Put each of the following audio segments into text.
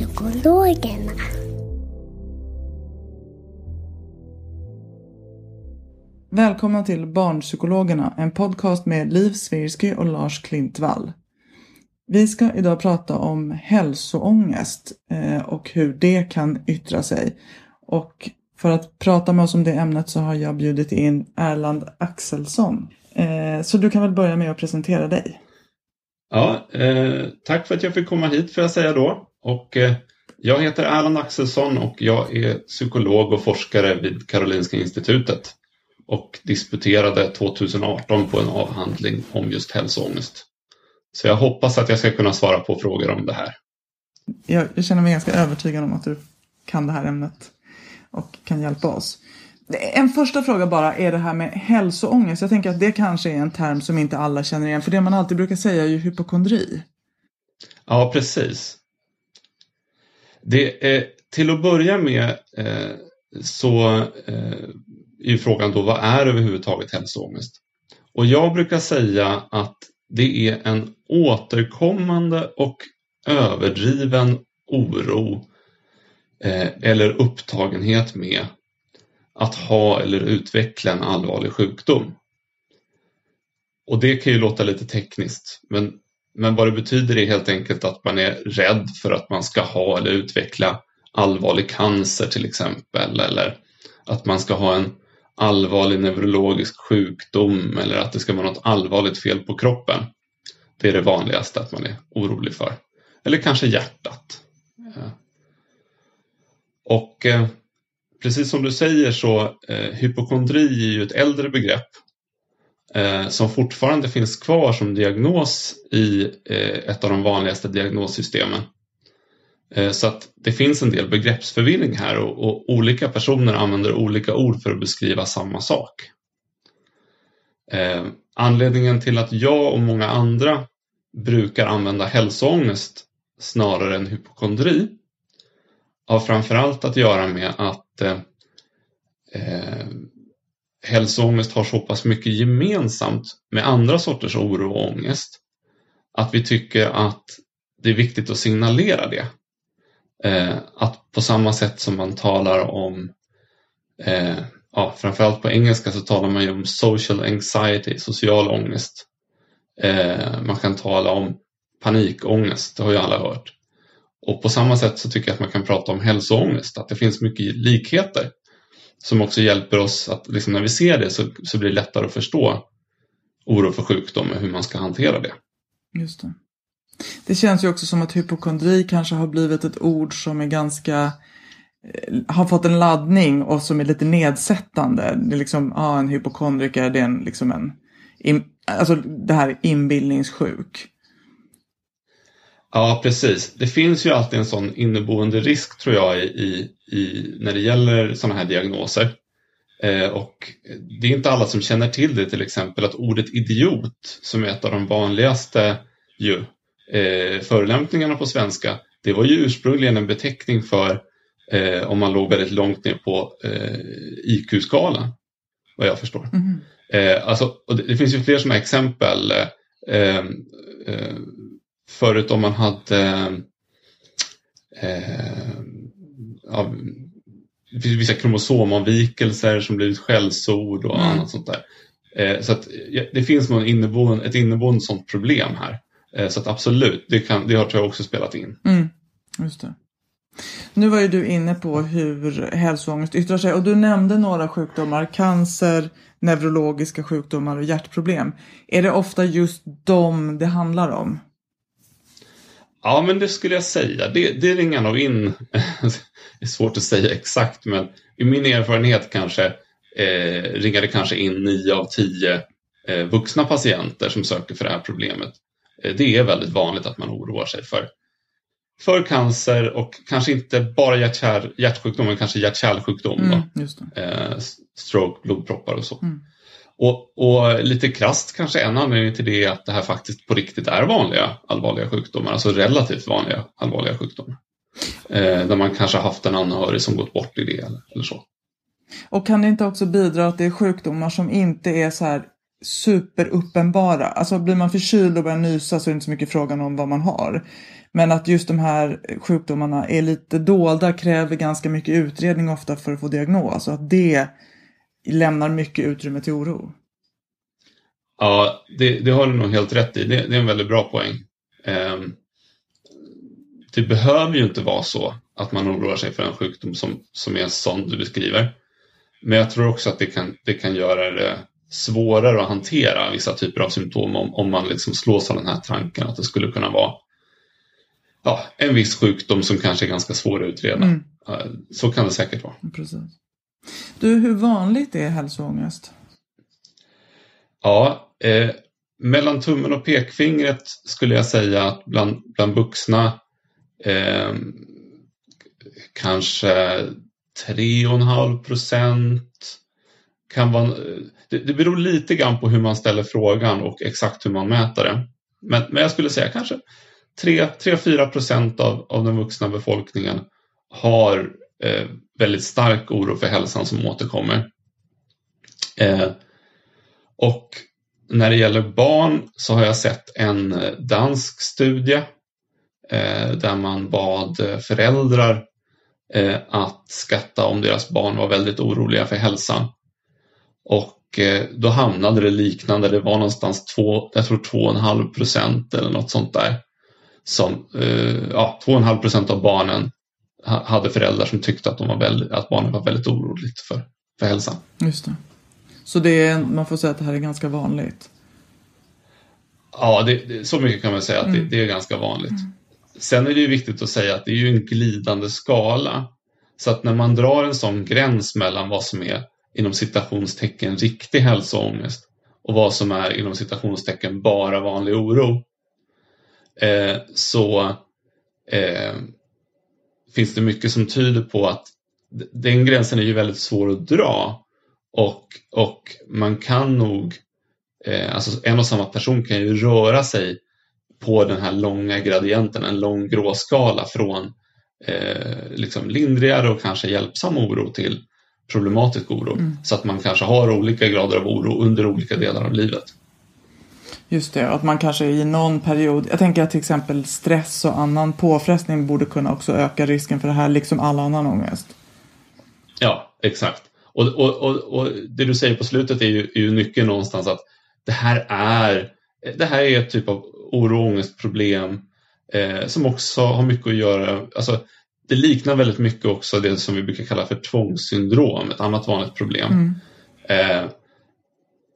Barnpsykologerna. Välkomna till Barnpsykologerna, en podcast med Liv Svirsky och Lars Klintvall. Vi ska idag prata om hälsoångest eh, och hur det kan yttra sig. Och för att prata med oss om det ämnet så har jag bjudit in Erland Axelsson. Eh, Så du kan väl börja med att presentera dig. Ja, eh, tack för att jag fick komma hit får jag säga då. Och, eh, jag heter Erland Axelsson och jag är psykolog och forskare vid Karolinska institutet och disputerade 2018 på en avhandling om just hälsoångest. Så jag hoppas att jag ska kunna svara på frågor om det här. Jag, jag känner mig ganska övertygad om att du kan det här ämnet och kan hjälpa oss. En första fråga bara är det här med hälsoångest. Jag tänker att det kanske är en term som inte alla känner igen. För det man alltid brukar säga är ju hypokondri. Ja, precis. Det eh, till att börja med eh, så eh, är ju frågan då vad är överhuvudtaget hälsoångest? Och jag brukar säga att det är en återkommande och överdriven oro eh, eller upptagenhet med att ha eller utveckla en allvarlig sjukdom. Och det kan ju låta lite tekniskt, men, men vad det betyder är helt enkelt att man är rädd för att man ska ha eller utveckla allvarlig cancer till exempel, eller att man ska ha en allvarlig neurologisk sjukdom eller att det ska vara något allvarligt fel på kroppen. Det är det vanligaste att man är orolig för. Eller kanske hjärtat. Eh, och eh, precis som du säger så eh, hypokondri är ju ett äldre begrepp Eh, som fortfarande finns kvar som diagnos i eh, ett av de vanligaste diagnossystemen. Eh, så att det finns en del begreppsförvirring här och, och, olika personer använder olika ord för att beskriva samma sak. Eh, anledningen till att jag och många andra brukar använda hälsoångest snarare än hypokondri har framförallt att göra med att eh, hälsoångest har så pass mycket gemensamt med andra sorters oro och ångest att vi tycker att det är viktigt att signalera det. Eh, att på samma sätt som man talar om, eh, ja, framförallt på engelska så talar man ju om social anxiety, social ångest. Eh, man kan tala om panikångest, det har ju alla hört. Och på samma sätt så tycker jag att man kan prata om hälsoångest, att det finns mycket likheter som också hjälper oss att liksom när vi ser det så, så blir det lättare att förstå oro för sjukdom och hur man ska hantera det. Just det. Det känns ju också som att hypokondri kanske har blivit ett ord som är ganska eh, har fått en laddning och som är lite nedsättande. Det är liksom, ja, ah, en hypokondriker, det är en, liksom en, in, alltså det här inbildningssjuk. Ja, precis. Det finns ju alltid en sån inneboende risk tror jag i, i, när det gäller sådana här diagnoser. Eh, och det är inte alla som känner till det, till exempel att ordet idiot, som är ett av de vanligaste ju, eh, förolämpningarna på svenska, det var ju ursprungligen en beteckning för eh, om man låg väldigt långt ner på eh, IQ-skalan, vad jag förstår. Mm. Eh, alltså, det, det, finns ju fler sådana exempel. Förut om man hade eh, finns vissa kromosomavvikelser som blivit skällsord och Mm. annat sånt där. Eh, så att ja, det finns nog en inneboende, ett inneboende sånt problem här. Eh, så att absolut, det, kan, det har tror jag också spelat in. Mm, just det. Nu var ju du inne på hur hälsoångest yttrar sig och du nämnde några sjukdomar, cancer, neurologiska sjukdomar och hjärtproblem. Är det ofta just dem det handlar om? Ja, men det skulle jag säga. Det, det ringar nog in. det är svårt att säga exakt, men i min erfarenhet kanske eh, ringar det kanske in 9 av 10 eh, vuxna patienter som söker för det här problemet. Eh, det är väldigt vanligt att man oroar sig för, för cancer och kanske inte bara hjärt hjärtsjukdom, men kanske hjärt-kärlsjukdom. Mm, eh, stroke, blodproppar och så. Mm. Och, och lite krasst kanske en anledning till det är att det här faktiskt på riktigt är vanliga allvarliga sjukdomar, alltså relativt vanliga allvarliga sjukdomar. Eh, där man kanske haft en anhörig som gått bort i det eller, eller så. Och kan det inte också bidra att det är sjukdomar som inte är så här superuppenbara? Alltså blir man förkyld och börjar nysa så är det inte så mycket frågan om vad man har. Men att just de här sjukdomarna är lite dolda, kräver ganska mycket utredning ofta för att få diagnos. Och att det lämnar mycket utrymme till oro. Ja, det, det har du nog helt rätt i. Det, det är en väldigt bra poäng. Ehm, det behöver ju inte vara så att man oroar sig för en sjukdom som, som är sån du beskriver. Men jag tror också att det kan, det kan göra det svårare att hantera vissa typer av symptom om, om man liksom slås av den här tanken att det skulle kunna vara ja, en viss sjukdom som kanske är ganska svår att utreda. Mm. Så kan det säkert vara. Precis. Du, hur vanligt är hälsoångest? Ja, eh, mellan tummen och pekfingret skulle jag säga att bland, bland vuxna eh, kanske 3,5 procent kan vara, det, det beror lite grann på hur man ställer frågan och exakt hur man mäter det. Men, men jag skulle säga kanske 3-4 procent av, av den vuxna befolkningen har eh, väldigt stark oro för hälsan som återkommer. Eh, och när det gäller barn så har jag sett en eh, dansk studie eh, där man bad eh, föräldrar eh, att skatta om deras barn var väldigt oroliga för hälsan. Och eh, då hamnade det liknande, det var någonstans två, jag tror 2,5 procent eller något sånt där. Som, eh, ja, 2,5 procent av barnen hade föräldrar som tyckte att, de var väldigt, att barnen var väldigt oroligt för, för hälsan. Just det. Så det är, man får säga att det här är ganska vanligt. Ja, det, det, så mycket kan man säga att det, det är ganska vanligt. Sen är det ju viktigt att säga att det är ju en glidande skala. Så att när man drar en sån gräns mellan vad som är inom citationstecken riktig hälsoångest och vad som är inom citationstecken bara vanlig oro. Eh, så eh, finns det mycket som tyder på att den gränsen är ju väldigt svår att dra. Och, och man kan nog, eh, alltså en och samma person kan ju röra sig på den här långa gradienten, en lång gråskala från eh, liksom lindrigare och kanske hjälpsam oro till problematisk oro. Så att man kanske har olika grader av oro under olika delar av livet. Just det, att man kanske i någon period, jag tänker att till exempel stress och annan påfrestning borde kunna också öka risken för det här, liksom all annan ångest. Ja, exakt. Och, och, och, och det du säger på slutet är ju, är ju nyckeln någonstans att det här är, det här är ett typ av oro och ångestproblem eh, som också har mycket att göra, alltså det liknar väldigt mycket också det som vi brukar kalla för tvångssyndrom, ett annat vanligt problem. Eh,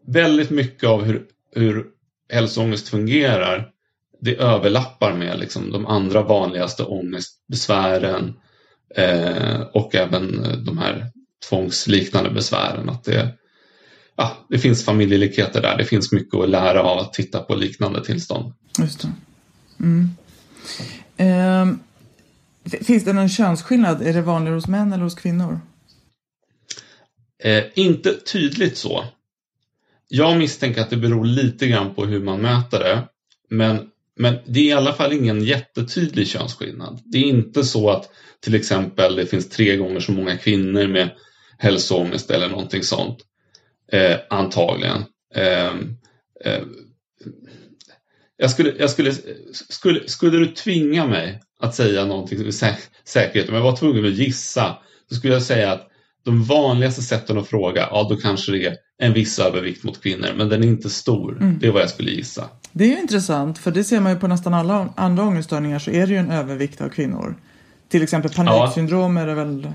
väldigt mycket av hur, hur hälsoångest fungerar det överlappar med liksom, de andra vanligaste ångestbesvären eh, och även de här tvångsliknande besvären. Att det, ja, det finns familjelikheter där, det finns mycket att lära av att titta på liknande tillstånd. Just det. Mm. Ehm, finns det någon könsskillnad? Är det vanligare hos män eller hos kvinnor? Eh, inte tydligt så. Jag misstänker att det beror lite grann på hur man mäter det. Men, men det är i alla fall ingen jättetydlig könsskillnad. Det är inte så att till exempel det finns tre gånger så många kvinnor med hälsoångest eller någonting sånt. Eh, antagligen. Eh, eh, jag skulle, jag skulle, skulle, skulle du tvinga mig att säga någonting med sä säkerhet, om jag var tvungen att gissa, så skulle jag säga att de vanligaste sätten att fråga, ja då kanske det är en viss övervikt mot kvinnor, men den är inte stor. Mm. Det är vad jag skulle gissa. Det är ju intressant, för det ser man ju på nästan alla andra ångeststörningar så är det ju en övervikt av kvinnor. Till exempel paniksyndrom ja. är det väl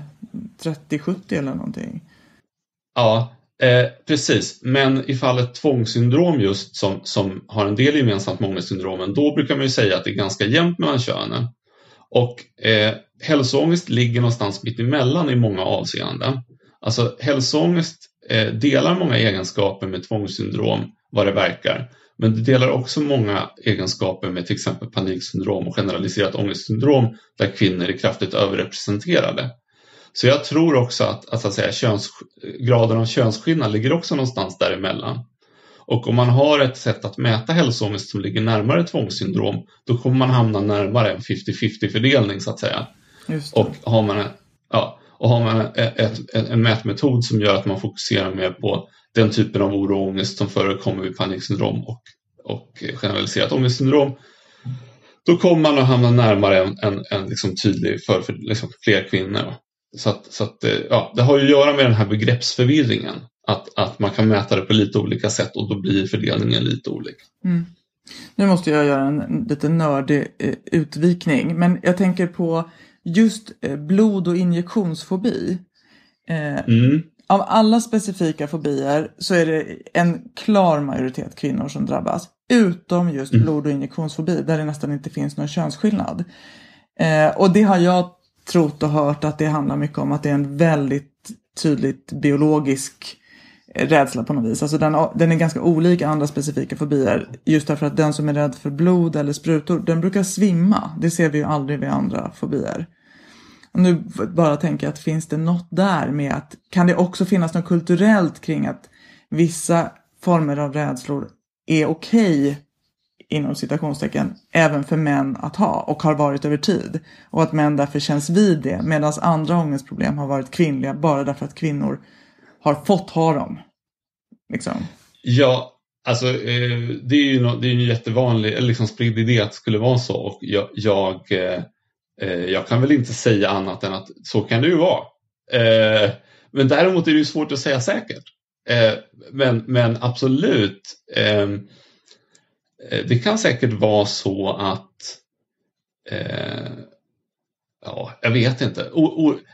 30-70 eller någonting? Ja, eh, precis. Men i fallet tvångssyndrom just som, som har en del gemensamt med ångestsyndromen, då brukar man ju säga att det är ganska jämnt mellan könen. Och eh, hälsoångest ligger någonstans mitt emellan i många avseenden. Alltså hälsoångest delar många egenskaper med tvångssyndrom vad det verkar. Men det delar också många egenskaper med till exempel paniksyndrom och generaliserat ångestsyndrom där kvinnor är kraftigt överrepresenterade. Så jag tror också att, att, att säga, köns, graden av könsskillnad ligger också någonstans däremellan. Och om man har ett sätt att mäta hälsoångest som ligger närmare tvångssyndrom då kommer man hamna närmare en 50-50 fördelning så att säga. Och har man, ja, och har man ett, ett, en mätmetod som gör att man fokuserar mer på den typen av oro och ångest som förekommer vid paniksyndrom och, och generaliserat ångestsyndrom då kommer man att hamna närmare en, en, en liksom tydlig för, för liksom fler kvinnor. Så, att, så att, eh, ja, det har ju att göra med den här begreppsförvirringen. Att, att man kan mäta det på lite olika sätt och då blir fördelningen lite olika. Mm. Nu måste jag göra en lite nördig eh, utvikning, men jag tänker på just eh, blod och injektionsfobi. Eh, mm. Av alla specifika fobier så är det en klar majoritet kvinnor som drabbas. Utom just mm. blod och injektionsfobi där det nästan inte finns någon könsskillnad. Eh, och det har jag trott och hört att det handlar mycket om att det är en väldigt tydligt biologisk rädsla på något vis. Alltså den, den är ganska olik andra specifika fobier. Just därför att den som är rädd för blod eller sprutor, den brukar svimma. Det ser vi ju aldrig vid andra fobier. Och nu bara tänker jag att finns det något där med att kan det också finnas något kulturellt kring att vissa former av rädslor är okej okay, inom citationstecken även för män att ha och har varit över tid. Och att män därför känns vid det medan andra ångestproblem har varit kvinnliga bara därför att kvinnor har fått ha dem. Liksom. Ja, alltså eh, det är ju det är en jättevanlig, liksom spridd idé att det skulle vara så och jag, jag, eh, eh, jag kan väl inte säga annat än att så kan det ju vara. Men däremot är det ju svårt att säga säkert. Men, men absolut, ehm, det kan säkert vara så att Ja, jag vet inte.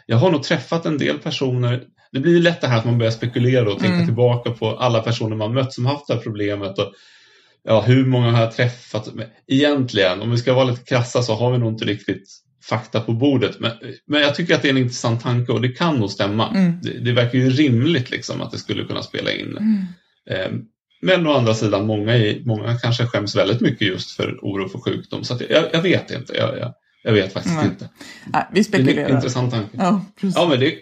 Jag har nog träffat en del personer det blir lätt det här att man börjar spekulera och tänka mm. tillbaka på alla personer man mött som haft det här problemet. Och, ja, hur många har jag träffat? Egentligen, om vi ska vara lite krassa så har vi nog inte riktigt fakta på bordet. Men, men jag tycker att det är en intressant tanke och det kan nog stämma. Mm. Det, det, verkar ju rimligt liksom att det skulle kunna spela in. Mm. Eh, men å andra sidan, många, många kanske skäms väldigt mycket just för oro för sjukdom. Så jag, jag, vet inte. Jag, jag, jag vet faktiskt Nej. inte. Nej, vi spekulerar. Det är en intressant tanke. Ja, ja men det,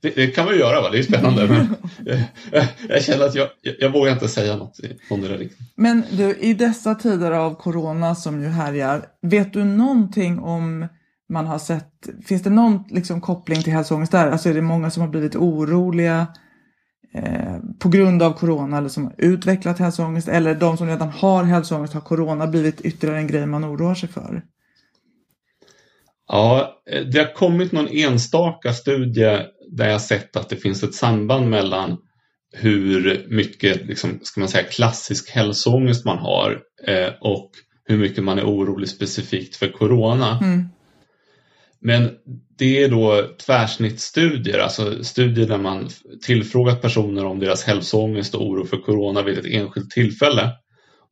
det, det, kan vi göra, va? det är spännande. men jag, jag, känner att jag, jag, vågar inte säga något om det där. Men du, i dessa tider av corona som ju härjar, vet du någonting om man har sett, finns det någon liksom, koppling till hälsoångest där? Alltså är det många som har blivit oroliga eh, på grund av corona eller som har utvecklat hälsoångest eller de som redan har hälsoångest har corona blivit ytterligare en grej man oroar sig för? Ja, det har kommit någon enstaka studie där jag sett att det finns ett samband mellan hur mycket liksom, ska man säga, klassisk hälsoångest man har eh, och hur mycket man är orolig specifikt för corona. Mm. Men det är då tvärsnittsstudier, alltså studier där man tillfrågat personer om deras hälsoångest och oro för corona vid ett enskilt tillfälle.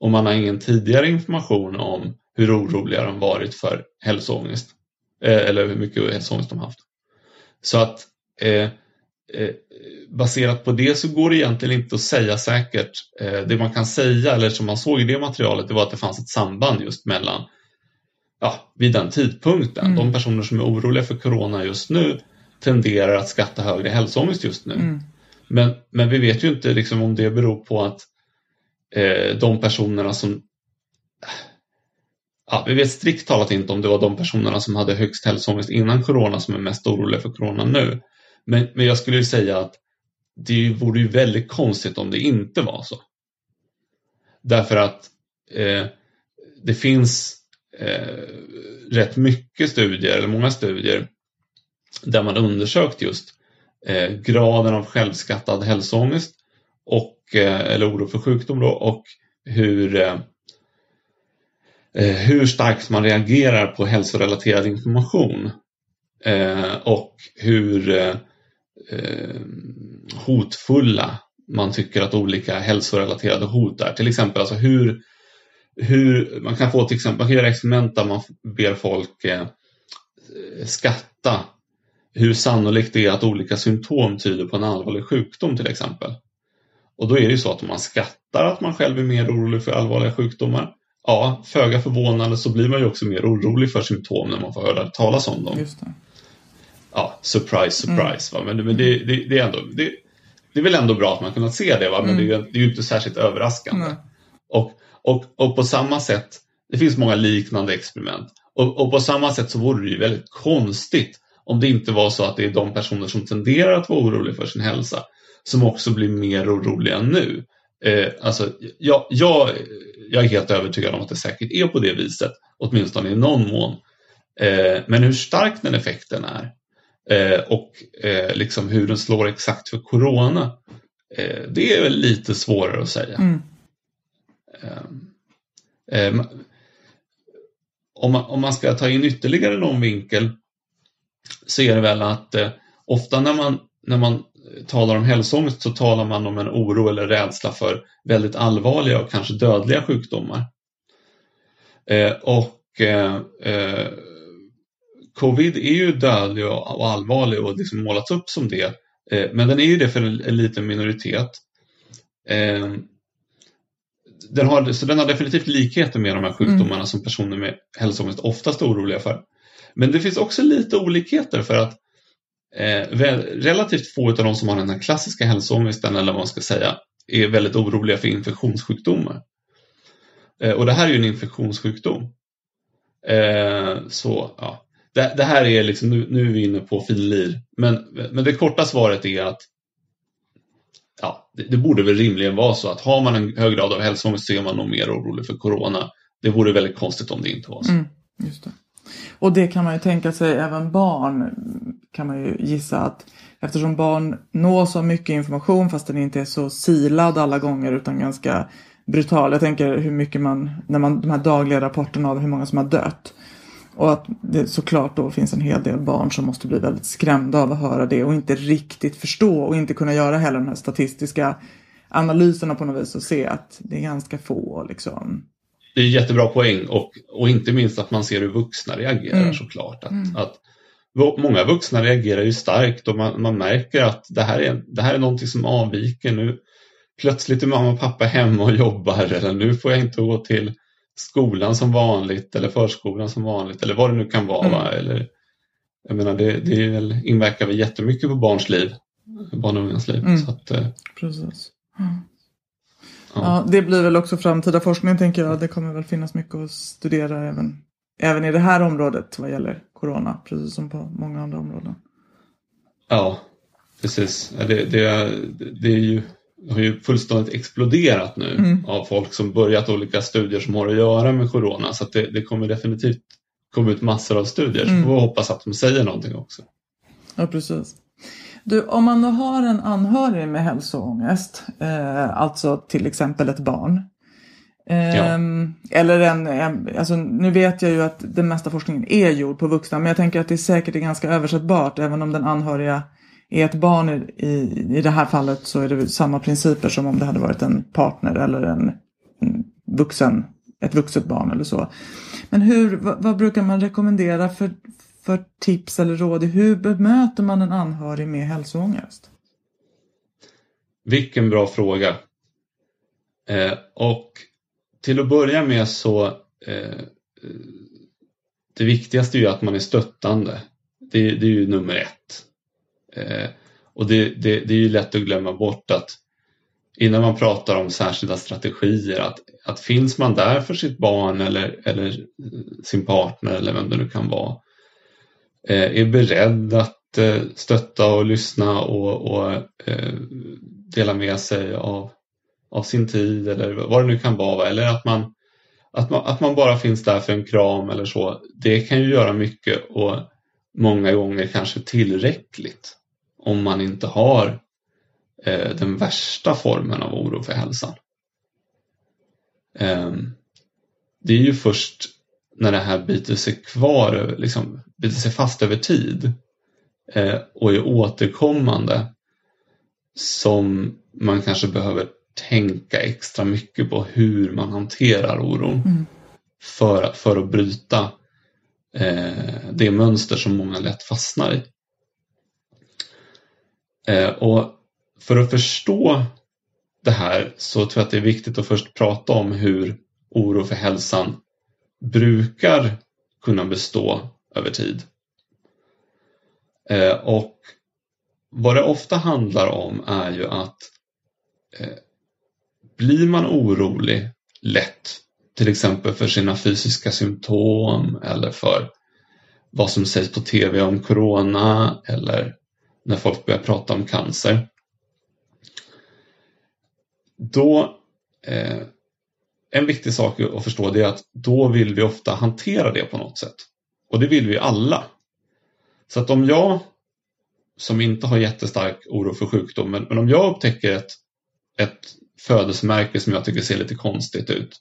Och man har ingen tidigare information om hur oroliga de varit för hälsoångest. Eh, eller hur mycket hälsoångest de haft. Så att eh, eh, baserat på det så går det egentligen inte att säga säkert. Eh, det man kan säga, eller som man såg i det materialet, det var att det fanns ett samband just mellan ja, vid den tidpunkten. Mm. De personer som är oroliga för corona just nu tenderar att skatta högre hälsoångest just nu. Mm. Men, men vi vet ju inte liksom om det beror på att eh, de personerna som ja, vi vet strikt talat inte om det var de personerna som hade högst hälsoångest innan corona som är mest oroliga för corona nu. Men, men jag skulle säga att det vore ju väldigt konstigt om det inte var så. Därför att eh, det finns eh, rätt mycket studier, eller många studier, där man undersökt just eh, graden av självskattad hälsoångest och, eh, eller oro för sjukdom då, och hur, eh, Eh, hur starkt man reagerar på hälsorelaterad information eh, och hur eh, hotfulla man tycker att olika hälsorelaterade hot är. Till exempel alltså hur, hur man kan få till exempel, man kan göra experiment där man ber folk eh, skatta hur sannolikt det är att olika symptom tyder på en allvarlig sjukdom till exempel. Och då är det ju så att om man skattar att man själv är mer orolig för allvarliga sjukdomar, ja, föga förvånande så blir man ju också mer orolig för symptom när man får höra talas om dem. Ja, surprise, surprise. Mm. Va? Men, men det, det, det, är ändå, det, det är väl ändå bra att man kunnat se det, va? men mm. det, är, ju inte särskilt överraskande. Och, och, och på samma sätt, det finns många liknande experiment. Och, och, på samma sätt så vore det ju väldigt konstigt om det inte var så att det är de personer som tenderar att vara oroliga för sin hälsa som också blir mer oroliga nu. Eh, alltså, jag, jag, jag är helt övertygad om att det säkert är på det viset, åtminstone i någon mån. Eh, men hur stark den effekten är eh, och eh, liksom hur den slår exakt för corona, det är väl lite svårare att säga. Mm. Eh, om, man, om man ska ta in ytterligare någon vinkel så är det väl att ofta när man, när man talar om hälsoångest så talar man om en oro eller rädsla för väldigt allvarliga och kanske dödliga sjukdomar. Eh, och eh, eh, Covid är ju dödlig och, och allvarlig och liksom målats upp som det. Eh, men den är ju det för en, en liten minoritet. Eh, den har, så den har definitivt likheter med de här sjukdomarna mm. som personer med hälsoångest oftast är oroliga för. Men det finns också lite olikheter för att eh, relativt få av de som har den här klassiska hälsoångesten eller vad man ska säga är väldigt oroliga för infektionssjukdomar. Eh, och det här är ju en infektionssjukdom. Eh, så ja, det, det, här är liksom, nu, nu är vi inne på filir. Men, men det korta svaret är att ja, det, det, borde väl rimligen vara så att har man en hög grad av hälsoångest så är man nog mer orolig för corona. Det vore väldigt konstigt om det inte var så. Mm, just det. Och det kan man ju tänka sig även barn kan man ju gissa att eftersom barn nås av mycket information fast den inte är så silad alla gånger utan ganska brutal. Jag tänker hur mycket man, när man, de här dagliga rapporterna av hur många som har dött. Och att det såklart då finns en hel del barn som måste bli väldigt skrämda av att höra det och inte riktigt förstå och inte kunna göra heller de här statistiska analyserna på något vis och se att det är ganska få liksom det är jättebra poäng och, och inte minst att man ser hur vuxna reagerar mm. såklart. Att, mm. att många vuxna reagerar ju starkt och man, man märker att det här, är, det här är någonting som avviker. Nu plötsligt är mamma och pappa hemma och jobbar eller nu får jag inte gå till skolan som vanligt eller förskolan som vanligt eller vad det nu kan vara. Mm. Eller, jag menar, det, det väl, inverkar väl jättemycket på barns liv, barn och ungas liv. Mm. Så att, eh, Precis. Ja. Ja. det blir väl också framtida forskning tänker jag. Det kommer väl finnas mycket att studera även, även i det här området vad gäller corona, precis som på många andra områden. Ja, precis. Det, det, det är ju, har ju fullständigt exploderat nu mm. av folk som börjat olika studier som har att göra med corona. Så det, det, kommer definitivt komma ut massor av studier. Så mm. får vi hoppas att de säger någonting också. Ja, precis. Du, om man har en anhörig med hälsoångest, eh, alltså till exempel ett barn. Ja. Eller en, en, alltså nu vet jag ju att den mesta forskningen är gjord på vuxna, men jag tänker att det säkert är ganska översättbart, även om den anhöriga är ett barn i, i, det här fallet så är det samma principer som om det hade varit en partner eller en, en vuxen, ett vuxet barn eller så. Men hur, vad, vad brukar man rekommendera för, för tips eller råd i hur bemöter man en anhörig med hälsoångest? Vilken bra fråga. Eh, och till att börja med så eh, det viktigaste är ju att man är stöttande. Det, det är ju nummer ett. Eh, och det, det, det, är ju lätt att glömma bort att innan man pratar om särskilda strategier att, att finns man där för sitt barn eller, eller sin partner eller vem det nu kan vara Eh, Eh, är beredd att eh, stötta och lyssna och, och eh, dela med sig av, av sin tid eller vad det nu kan vara. Eller att man, Att man, att man bara finns där för en kram eller så, det kan ju göra mycket och många gånger kanske tillräckligt om man inte har den värsta formen av oro för hälsan. Ehm, det är ju först när det här biter sig kvar, liksom biter sig fast över tid eh, och är återkommande som man kanske behöver tänka extra mycket på hur man hanterar oron mm. för, för att bryta eh, det mönster som många lätt fastnar i. Eh, och för att förstå det här så tror jag att det är viktigt att först prata om hur oro för hälsan brukar kunna bestå över tid. Eh, och vad det ofta handlar om är ju att eh, blir man orolig lätt, till exempel för sina fysiska symptom eller för vad som sägs på tv om corona eller när folk börjar prata om cancer. Då, eh, en viktig sak att förstå det är att då vill vi ofta hantera det på något sätt. Och det vill vi alla. Så att om jag, som inte har jättestark oro för sjukdom, men, men om jag upptäcker ett, ett födelsemärke som jag tycker ser lite konstigt ut.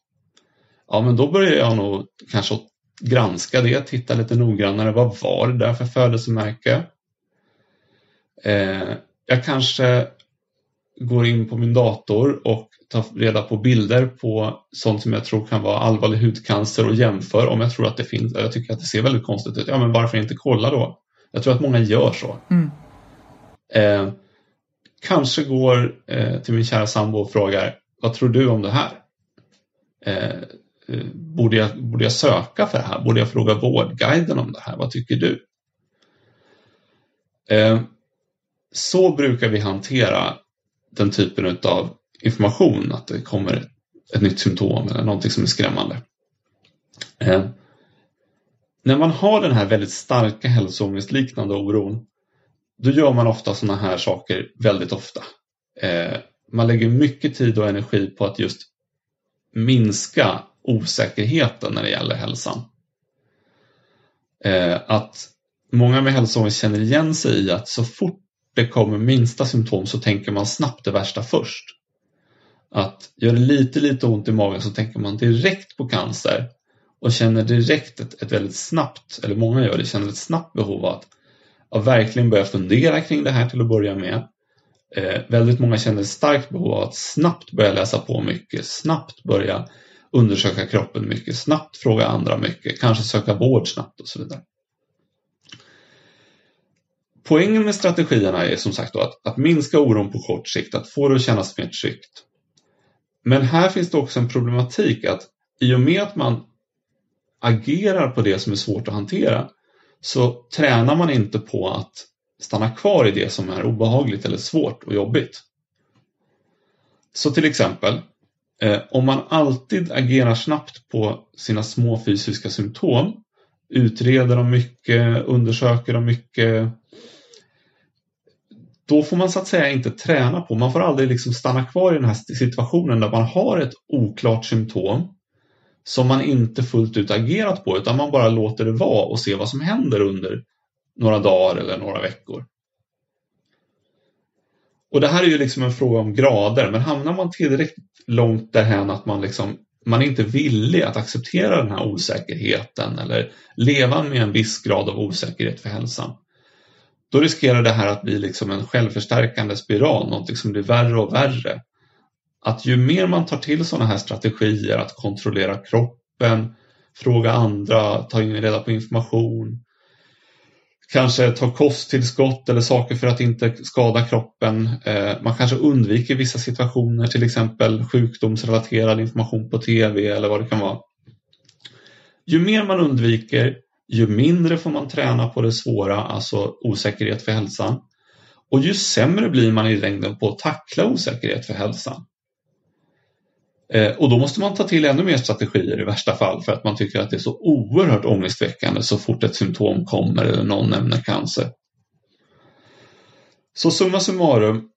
Ja, men då börjar jag nog kanske granska det, titta lite noggrannare. Vad var det där för födelsemärke? Eh, jag kanske går in på min dator och tar reda på bilder på sånt som jag tror kan vara allvarlig hudcancer och jämför om jag tror att det finns. Jag tycker att det ser väldigt konstigt ut. Ja, men varför inte kolla då? Jag tror att många gör så. Mm. Eh, kanske går eh, till min kära sambo och frågar Vad tror du om det här? Eh, eh, borde, jag, borde jag söka för det här? Borde jag fråga Vårdguiden om det här? Vad tycker du? Eh, så brukar vi hantera den typen av information, att det kommer ett nytt symptom eller någonting som är skrämmande. Eh, när man har den här väldigt starka hälsoångestliknande oron då gör man ofta sådana här saker väldigt ofta. Eh, man lägger mycket tid och energi på att just minska osäkerheten när det gäller hälsan. Eh, att många med hälsoångest känner igen sig i att så fort det kommer minsta symptom så tänker man snabbt det värsta först. Att gör det lite, lite ont i magen så tänker man direkt på cancer och känner direkt ett, ett väldigt snabbt, eller många gör det, känner ett snabbt behov av att att verkligen börja fundera kring det här till att börja med. Eh, väldigt många känner ett starkt behov av att snabbt börja läsa på mycket, snabbt börja undersöka kroppen mycket, snabbt fråga andra mycket, kanske söka vård snabbt och så vidare. Poängen med strategierna är som sagt att, att minska oron på kort sikt, att få det att kännas mer tryggt. Men här finns det också en problematik att i och med att man agerar på det som är svårt att hantera så tränar man inte på att stanna kvar i det som är obehagligt eller svårt och jobbigt. Så till exempel, eh, om man alltid agerar snabbt på sina små fysiska symptom, utreder dem mycket, undersöker dem mycket, då får man så att säga inte träna på, man får aldrig liksom stanna kvar i den här situationen där man har ett oklart symptom som man inte fullt ut agerat på utan man bara låter det vara och ser vad som händer under några dagar eller några veckor. Och det här är ju liksom en fråga om grader, men hamnar man tillräckligt långt därhän att man liksom man är inte villig att acceptera den här osäkerheten eller leva med en viss grad av osäkerhet för hälsan. Då riskerar det här att bli liksom en självförstärkande spiral, någonting som blir värre och värre att ju mer man tar till sådana här strategier att kontrollera kroppen, fråga andra, ta in reda på information, kanske ta kosttillskott eller saker för att inte skada kroppen. Eh, man kanske undviker vissa situationer, till exempel sjukdomsrelaterad information på tv eller vad det kan vara. Ju mer man undviker, ju mindre får man träna på det svåra, alltså osäkerhet för hälsan. Och ju sämre blir man i längden på att tackla osäkerhet för hälsan. Eh, och då måste man ta till ännu mer strategier i värsta fall för att man tycker att det är så oerhört ångestväckande så fort ett symptom kommer eller någon nämner cancer. Så summa summarum,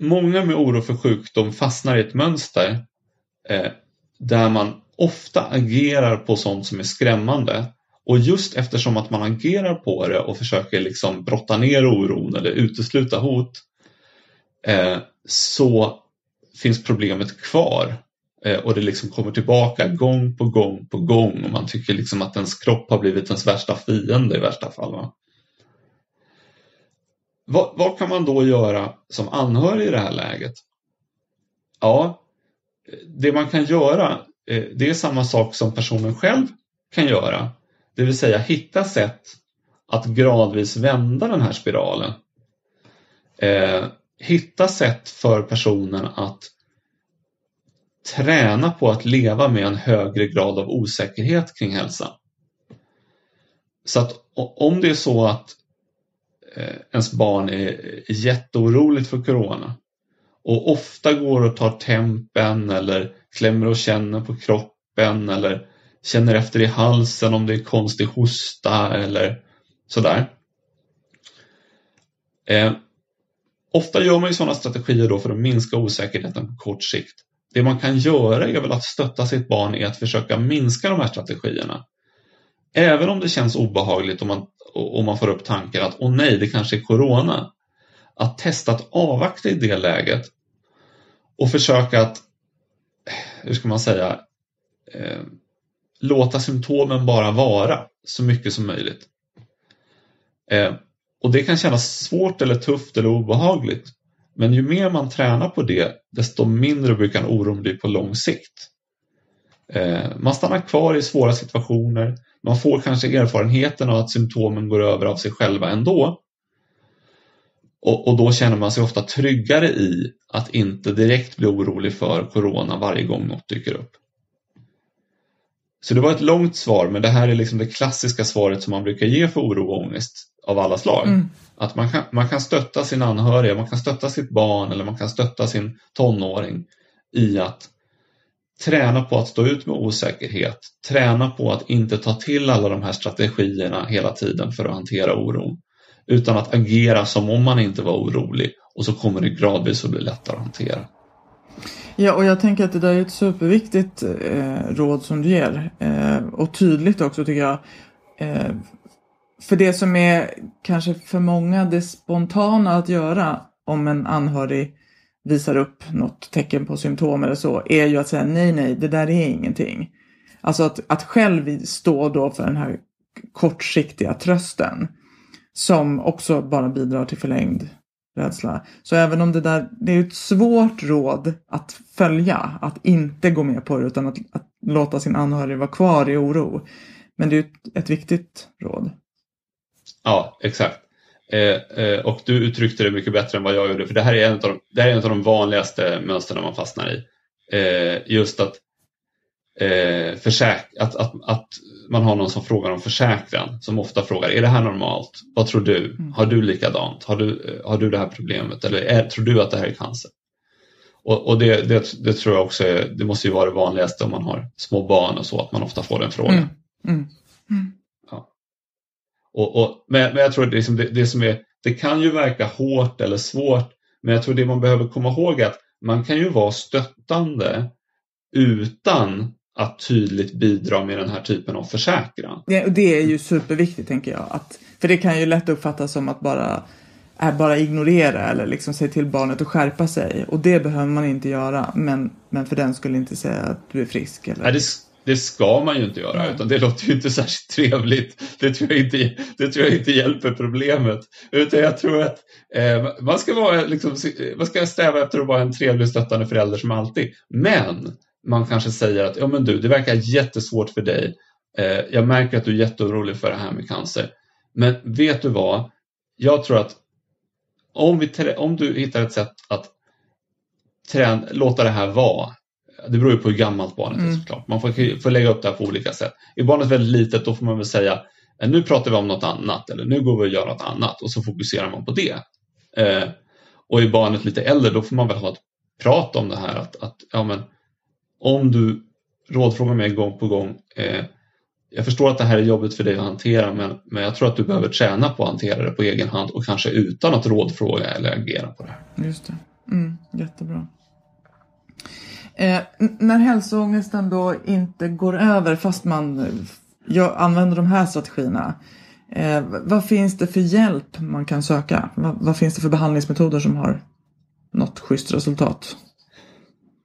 många med oro för sjukdom fastnar i ett mönster eh, där man ofta agerar på sånt som är skrämmande. Och just eftersom att man agerar på det och försöker liksom brotta ner oron eller utesluta hot eh, så finns problemet kvar. Eh, och det liksom kommer tillbaka gång på gång på gång och man tycker liksom att ens kropp har blivit ens värsta fiende i värsta fall. Va? Vad, vad, kan man då göra som anhörig i det här läget? Ja, det man kan göra eh, det är samma sak som personen själv kan göra. Det vill säga hitta sätt att gradvis vända den här spiralen. Eh, hitta sätt för personen att träna på att leva med en högre grad av osäkerhet kring hälsa. Så att om det är så att eh, ens barn är jätteoroligt för corona och ofta går och tar tempen eller klämmer och känner på kroppen eller känner efter i halsen om det är konstig hosta eller sådär. Eh, ofta gör man ju sådana strategier då för att minska osäkerheten på kort sikt. Det man kan göra är väl att stötta sitt barn i att försöka minska de här strategierna. Även om det känns obehagligt om man, om man får upp tankar att åh nej, det kanske är corona. Att testa att avvakta i det läget och försöka att, eh, hur ska man säga, eh, låta symptomen bara vara så mycket som möjligt. Eh, och det kan kännas svårt eller tufft eller obehagligt. Men ju mer man tränar på det, desto mindre brukar oron bli på lång sikt. Eh, man stannar kvar i svåra situationer, man får kanske erfarenheten av att symptomen går över av sig själva ändå. Och, och, då känner man sig ofta tryggare i att inte direkt bli orolig för corona varje gång något dyker upp. Så det var ett långt svar, men det här är liksom det klassiska svaret som man brukar ge för oro och ångest av alla slag. Mm. Att man kan, man kan stötta sin anhöriga, man kan stötta sitt barn eller man kan stötta sin tonåring i att träna på att stå ut med osäkerhet, träna på att inte ta till alla de här strategierna hela tiden för att hantera oron, utan att agera som om man inte var orolig och så kommer det gradvis att bli lättare att hantera. Ja, och jag tänker att det där är ett superviktigt eh, råd som du ger. Eh, och tydligt också tycker jag. Eh, för det som är kanske för många det spontana att göra om en anhörig visar upp något tecken på symptom eller så, är ju att säga nej, nej, det där är ingenting. Alltså att, att själv stå då för den här kortsiktiga trösten som också bara bidrar till förlängd rädsla. Så även om det där, det är ett svårt råd att följa, att inte gå med på det utan att, att låta sin anhörig vara kvar i oro. Men det är ett, ett viktigt råd. Ja, exakt. Eh, eh, och du uttryckte det mycket bättre än vad jag gjorde, för det här är en av de, det här är en av de vanligaste mönstren man fastnar i. Eh, just att, eh, att, att, att man har någon som frågar om försäkran, som ofta frågar, är det här normalt? Vad tror du? Mm. Har du likadant? Har du, har du det här problemet? Eller är, tror du att det här är cancer? Och, och det, det, det, tror jag också är, det måste ju vara det vanligaste om man har små barn och så, att man ofta får den frågan. Mm. Mm. mm. Ja. Och, och, men, men jag tror att det, liksom det, det, som är, det kan ju verka hårt eller svårt, men jag tror det man behöver komma ihåg är att man kan ju vara stöttande utan att tydligt bidra med den här typen av försäkran. Det, det är ju superviktigt tänker jag. Att, för det kan ju lätt uppfattas som att bara, äh, bara ignorera eller liksom säga till barnet att skärpa sig. Och det behöver man inte göra. Men, men för den skulle inte säga att du är frisk. Eller... Nej, det, det ska man ju inte göra, utan det låter ju inte särskilt trevligt. Det tror jag inte, det tror jag inte hjälper problemet. Utan jag tror att eh, man, ska vara, liksom, man ska sträva efter att vara en trevlig stöttande förälder som alltid. Men man kanske säger att ja, men du, det verkar jättesvårt för dig. Eh, jag märker att du är jätteorolig för det här med cancer. Men vet du vad? Jag tror att om, vi, om du hittar ett sätt att träna, låta det här vara. Det beror ju på hur gammalt barnet mm. är såklart. Man får, får lägga upp det här på olika sätt. Är barnet väldigt litet då får man väl säga eh, nu pratar vi om något annat eller nu går vi och gör något annat och så fokuserar man på det. Eh, och är barnet lite äldre då får man väl ha ett prat om det här att, att ja, men, om du rådfrågar mig gång på gång eh, jag förstår att det här är jobbigt för dig att hantera men, men jag tror att du behöver träna på att hantera det på egen hand och kanske utan att rådfråga eller agera på det här. Just det. Mm, jättebra. Eh, när hälsoångesten då inte går över fast man jag använder de här strategierna. Eh, vad finns det för hjälp man kan söka? Vad, vad, finns det för behandlingsmetoder som har nått schysst resultat?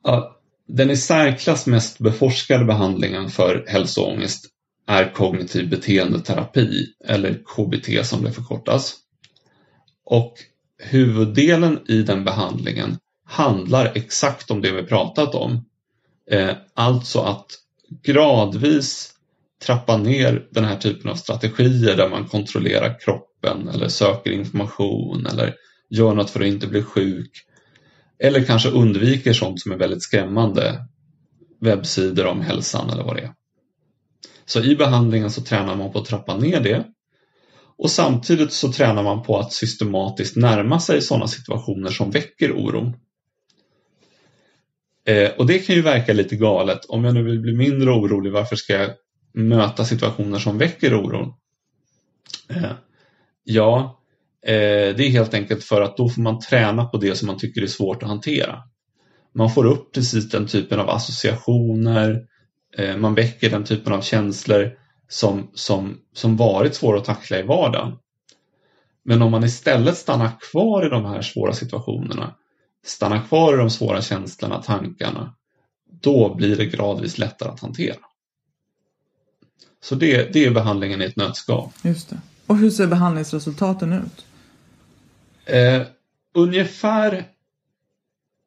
Ja, den i särklass mest beforskade behandlingen för hälsoångest är kognitiv beteendeterapi eller KBT som det förkortas. Och huvuddelen i den behandlingen handlar exakt om det vi pratat om. Eh, alltså att gradvis trappa ner den här typen av strategier där man kontrollerar kroppen eller söker information eller gör något för att inte bli sjuk. Eller kanske undviker sånt som är väldigt skrämmande. Webbsidor om hälsan eller vad det är. Så i behandlingen så tränar man på att trappa ner det och samtidigt så tränar man på att systematiskt närma sig sådana situationer som väcker oron. Eh, och det kan ju verka lite galet. Om jag nu vill bli mindre orolig, varför ska jag möta situationer som väcker oron? Eh, ja, Eh, det är helt enkelt för att då får man träna på det som man tycker är svårt att hantera. Man får upp precis den typen av associationer, eh, man väcker den typen av känslor som, som, som varit svåra att tackla i vardagen. Men om man istället stannar kvar i de här svåra situationerna, stannar kvar i de svåra känslorna, tankarna, då blir det gradvis lättare att hantera. Så det, det är behandlingen i ett nötskal. Just det. Och hur ser behandlingsresultaten ut? Eh, ungefär,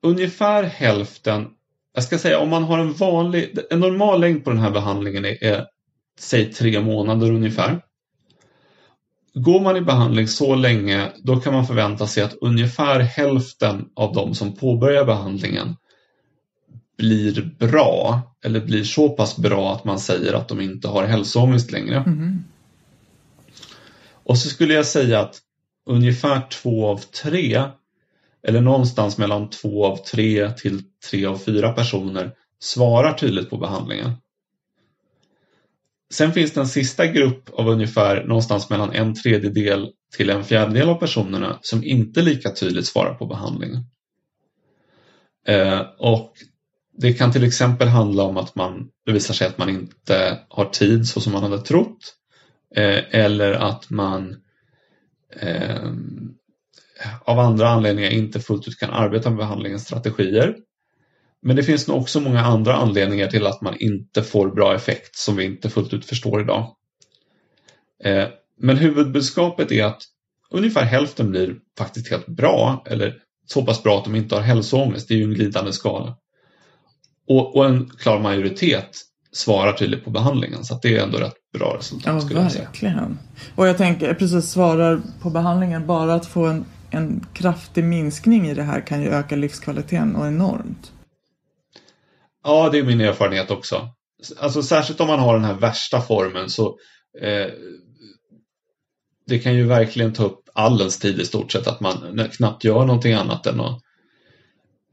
ungefär hälften, jag ska säga om man har en vanlig, en normal längd på den här behandlingen är, är säg tre månader ungefär. Går man i behandling så länge då kan man förvänta sig att ungefär hälften av de som påbörjar behandlingen blir bra eller blir så pass bra att man säger att de inte har hälsoångest längre. Mm. Och så skulle jag säga att ungefär två av tre eller någonstans mellan två av tre till tre av fyra personer svarar tydligt på behandlingen. Sen finns det en sista grupp av ungefär någonstans mellan en tredjedel till en fjärdedel av personerna som inte lika tydligt svarar på behandlingen. Eh, och det kan till exempel handla om att man, det visar sig att man inte har tid så som man hade trott. Eh, eller att man eh, av andra anledningar inte fullt ut kan arbeta med behandlingens strategier. Men det finns nog också många andra anledningar till att man inte får bra effekt som vi inte fullt ut förstår idag. Eh, men huvudbudskapet är att ungefär hälften blir faktiskt helt bra eller så pass bra att de inte har hälsoångest. Det är ju en glidande skala. Och, och en klar majoritet svarar tydligt på behandlingen så det är ändå rätt bra resultat. Ja, skulle verkligen. Jag säga. Och jag tänker precis svarar på behandlingen bara att få en, en kraftig minskning i det här kan ju öka livskvaliteten och enormt. Ja, det är min erfarenhet också. Alltså särskilt om man har den här värsta formen så eh, det kan ju verkligen ta upp all ens tid i stort sett att man knappt gör någonting annat än att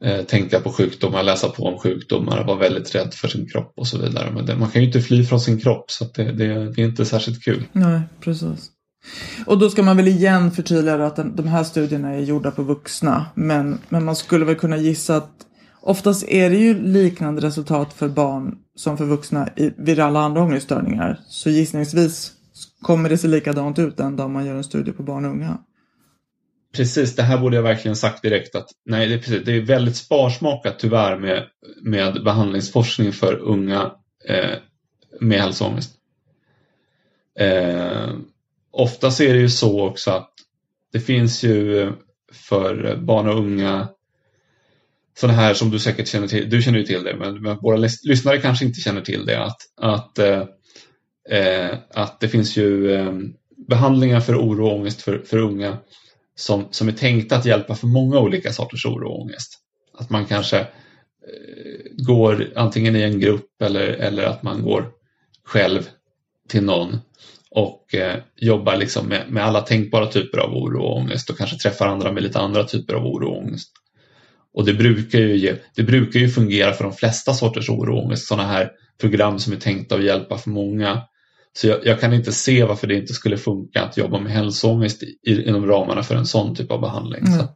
Eh, tänka på sjukdomar, läsa på om sjukdomar, vara väldigt rädd för sin kropp och så vidare. Men det, man kan ju inte fly från sin kropp så det, det, det, är inte särskilt kul. Nej, precis. Och då ska man väl igen förtydliga att den, de här studierna är gjorda på vuxna. Men, men man skulle väl kunna gissa att Oftast är det ju liknande resultat för barn som för vuxna i, vid alla andra ångeststörningar. Så gissningsvis kommer det se likadant ut den dag man gör en studie på barn och unga. Precis, det här borde jag verkligen sagt direkt att nej, det är, precis, det är väldigt sparsmakat tyvärr med, med behandlingsforskning för unga eh, med hälsoångest. Eh, ofta är det ju så också att det finns ju för barn och unga sådana här som du säkert känner till, du känner ju till det, men, men våra lyssnare kanske inte känner till det, att, att, eh, eh, att det finns ju eh, behandlingar för oro och ångest för, för unga som, som är tänkta att hjälpa för många olika sorters oro och ångest. Att man kanske eh, går antingen i en grupp eller, eller att man går själv till någon och eh, jobbar liksom med, med alla tänkbara typer av oro och ångest och kanske träffar andra med lite andra typer av oro och ångest. Och det brukar ju, ge, det brukar ju fungera för de flesta sorters oro och ångest, sådana här program som är tänkta att hjälpa för många. Så jag, jag, kan inte se varför det inte skulle funka att jobba med hälsoångest i, inom ramarna för en sån typ av behandling. Mm. Så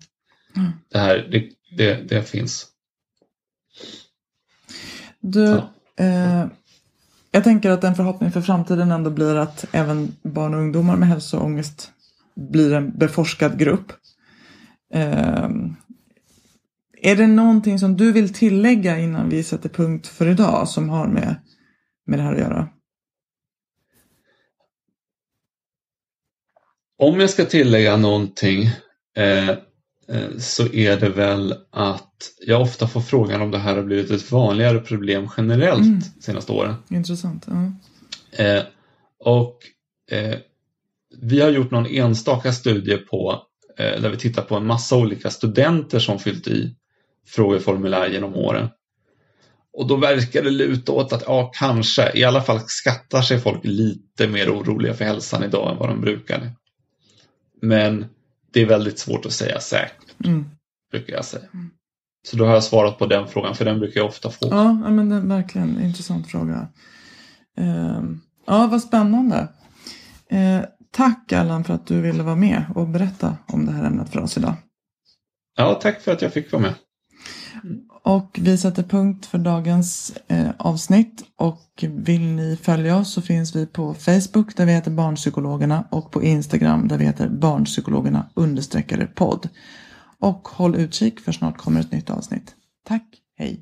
det här, det, det, det finns. Du, Ja. eh, jag tänker att en förhoppning för framtiden ändå blir att även barn och ungdomar med hälsoångest blir en beforskad grupp. Eh, är det någonting som du vill tillägga innan vi sätter punkt för idag som har med, med det här att göra? Om jag ska tillägga någonting eh, eh, så är det väl att jag ofta får frågan om det här har blivit ett vanligare problem generellt Mm. senaste åren. Intressant. Ja. Eh, och eh, vi har gjort någon enstaka studie på eh, där vi tittar på en massa olika studenter som fyllt i frågeformulär genom åren. Och då verkar det luta åt att ja, kanske, i alla fall skattar sig folk lite mer oroliga för hälsan idag än vad de brukade. Men det är väldigt svårt att säga säkert, Mm. brukar jag säga. Så då har jag svarat på den frågan, för den brukar jag ofta få. Ja, men det är verkligen en intressant fråga. Eh, ja, vad spännande. Eh, tack Allan för att du ville vara med och berätta om det här ämnet för oss idag. Ja, tack för att jag fick vara med. Och vi sätter punkt för dagens eh, avsnitt. Och vill ni följa oss så finns vi på Facebook där vi heter Barnpsykologerna och på Instagram där vi heter Barnpsykologerna understreckare podd. Och håll utkik för snart kommer ett nytt avsnitt. Tack, hej!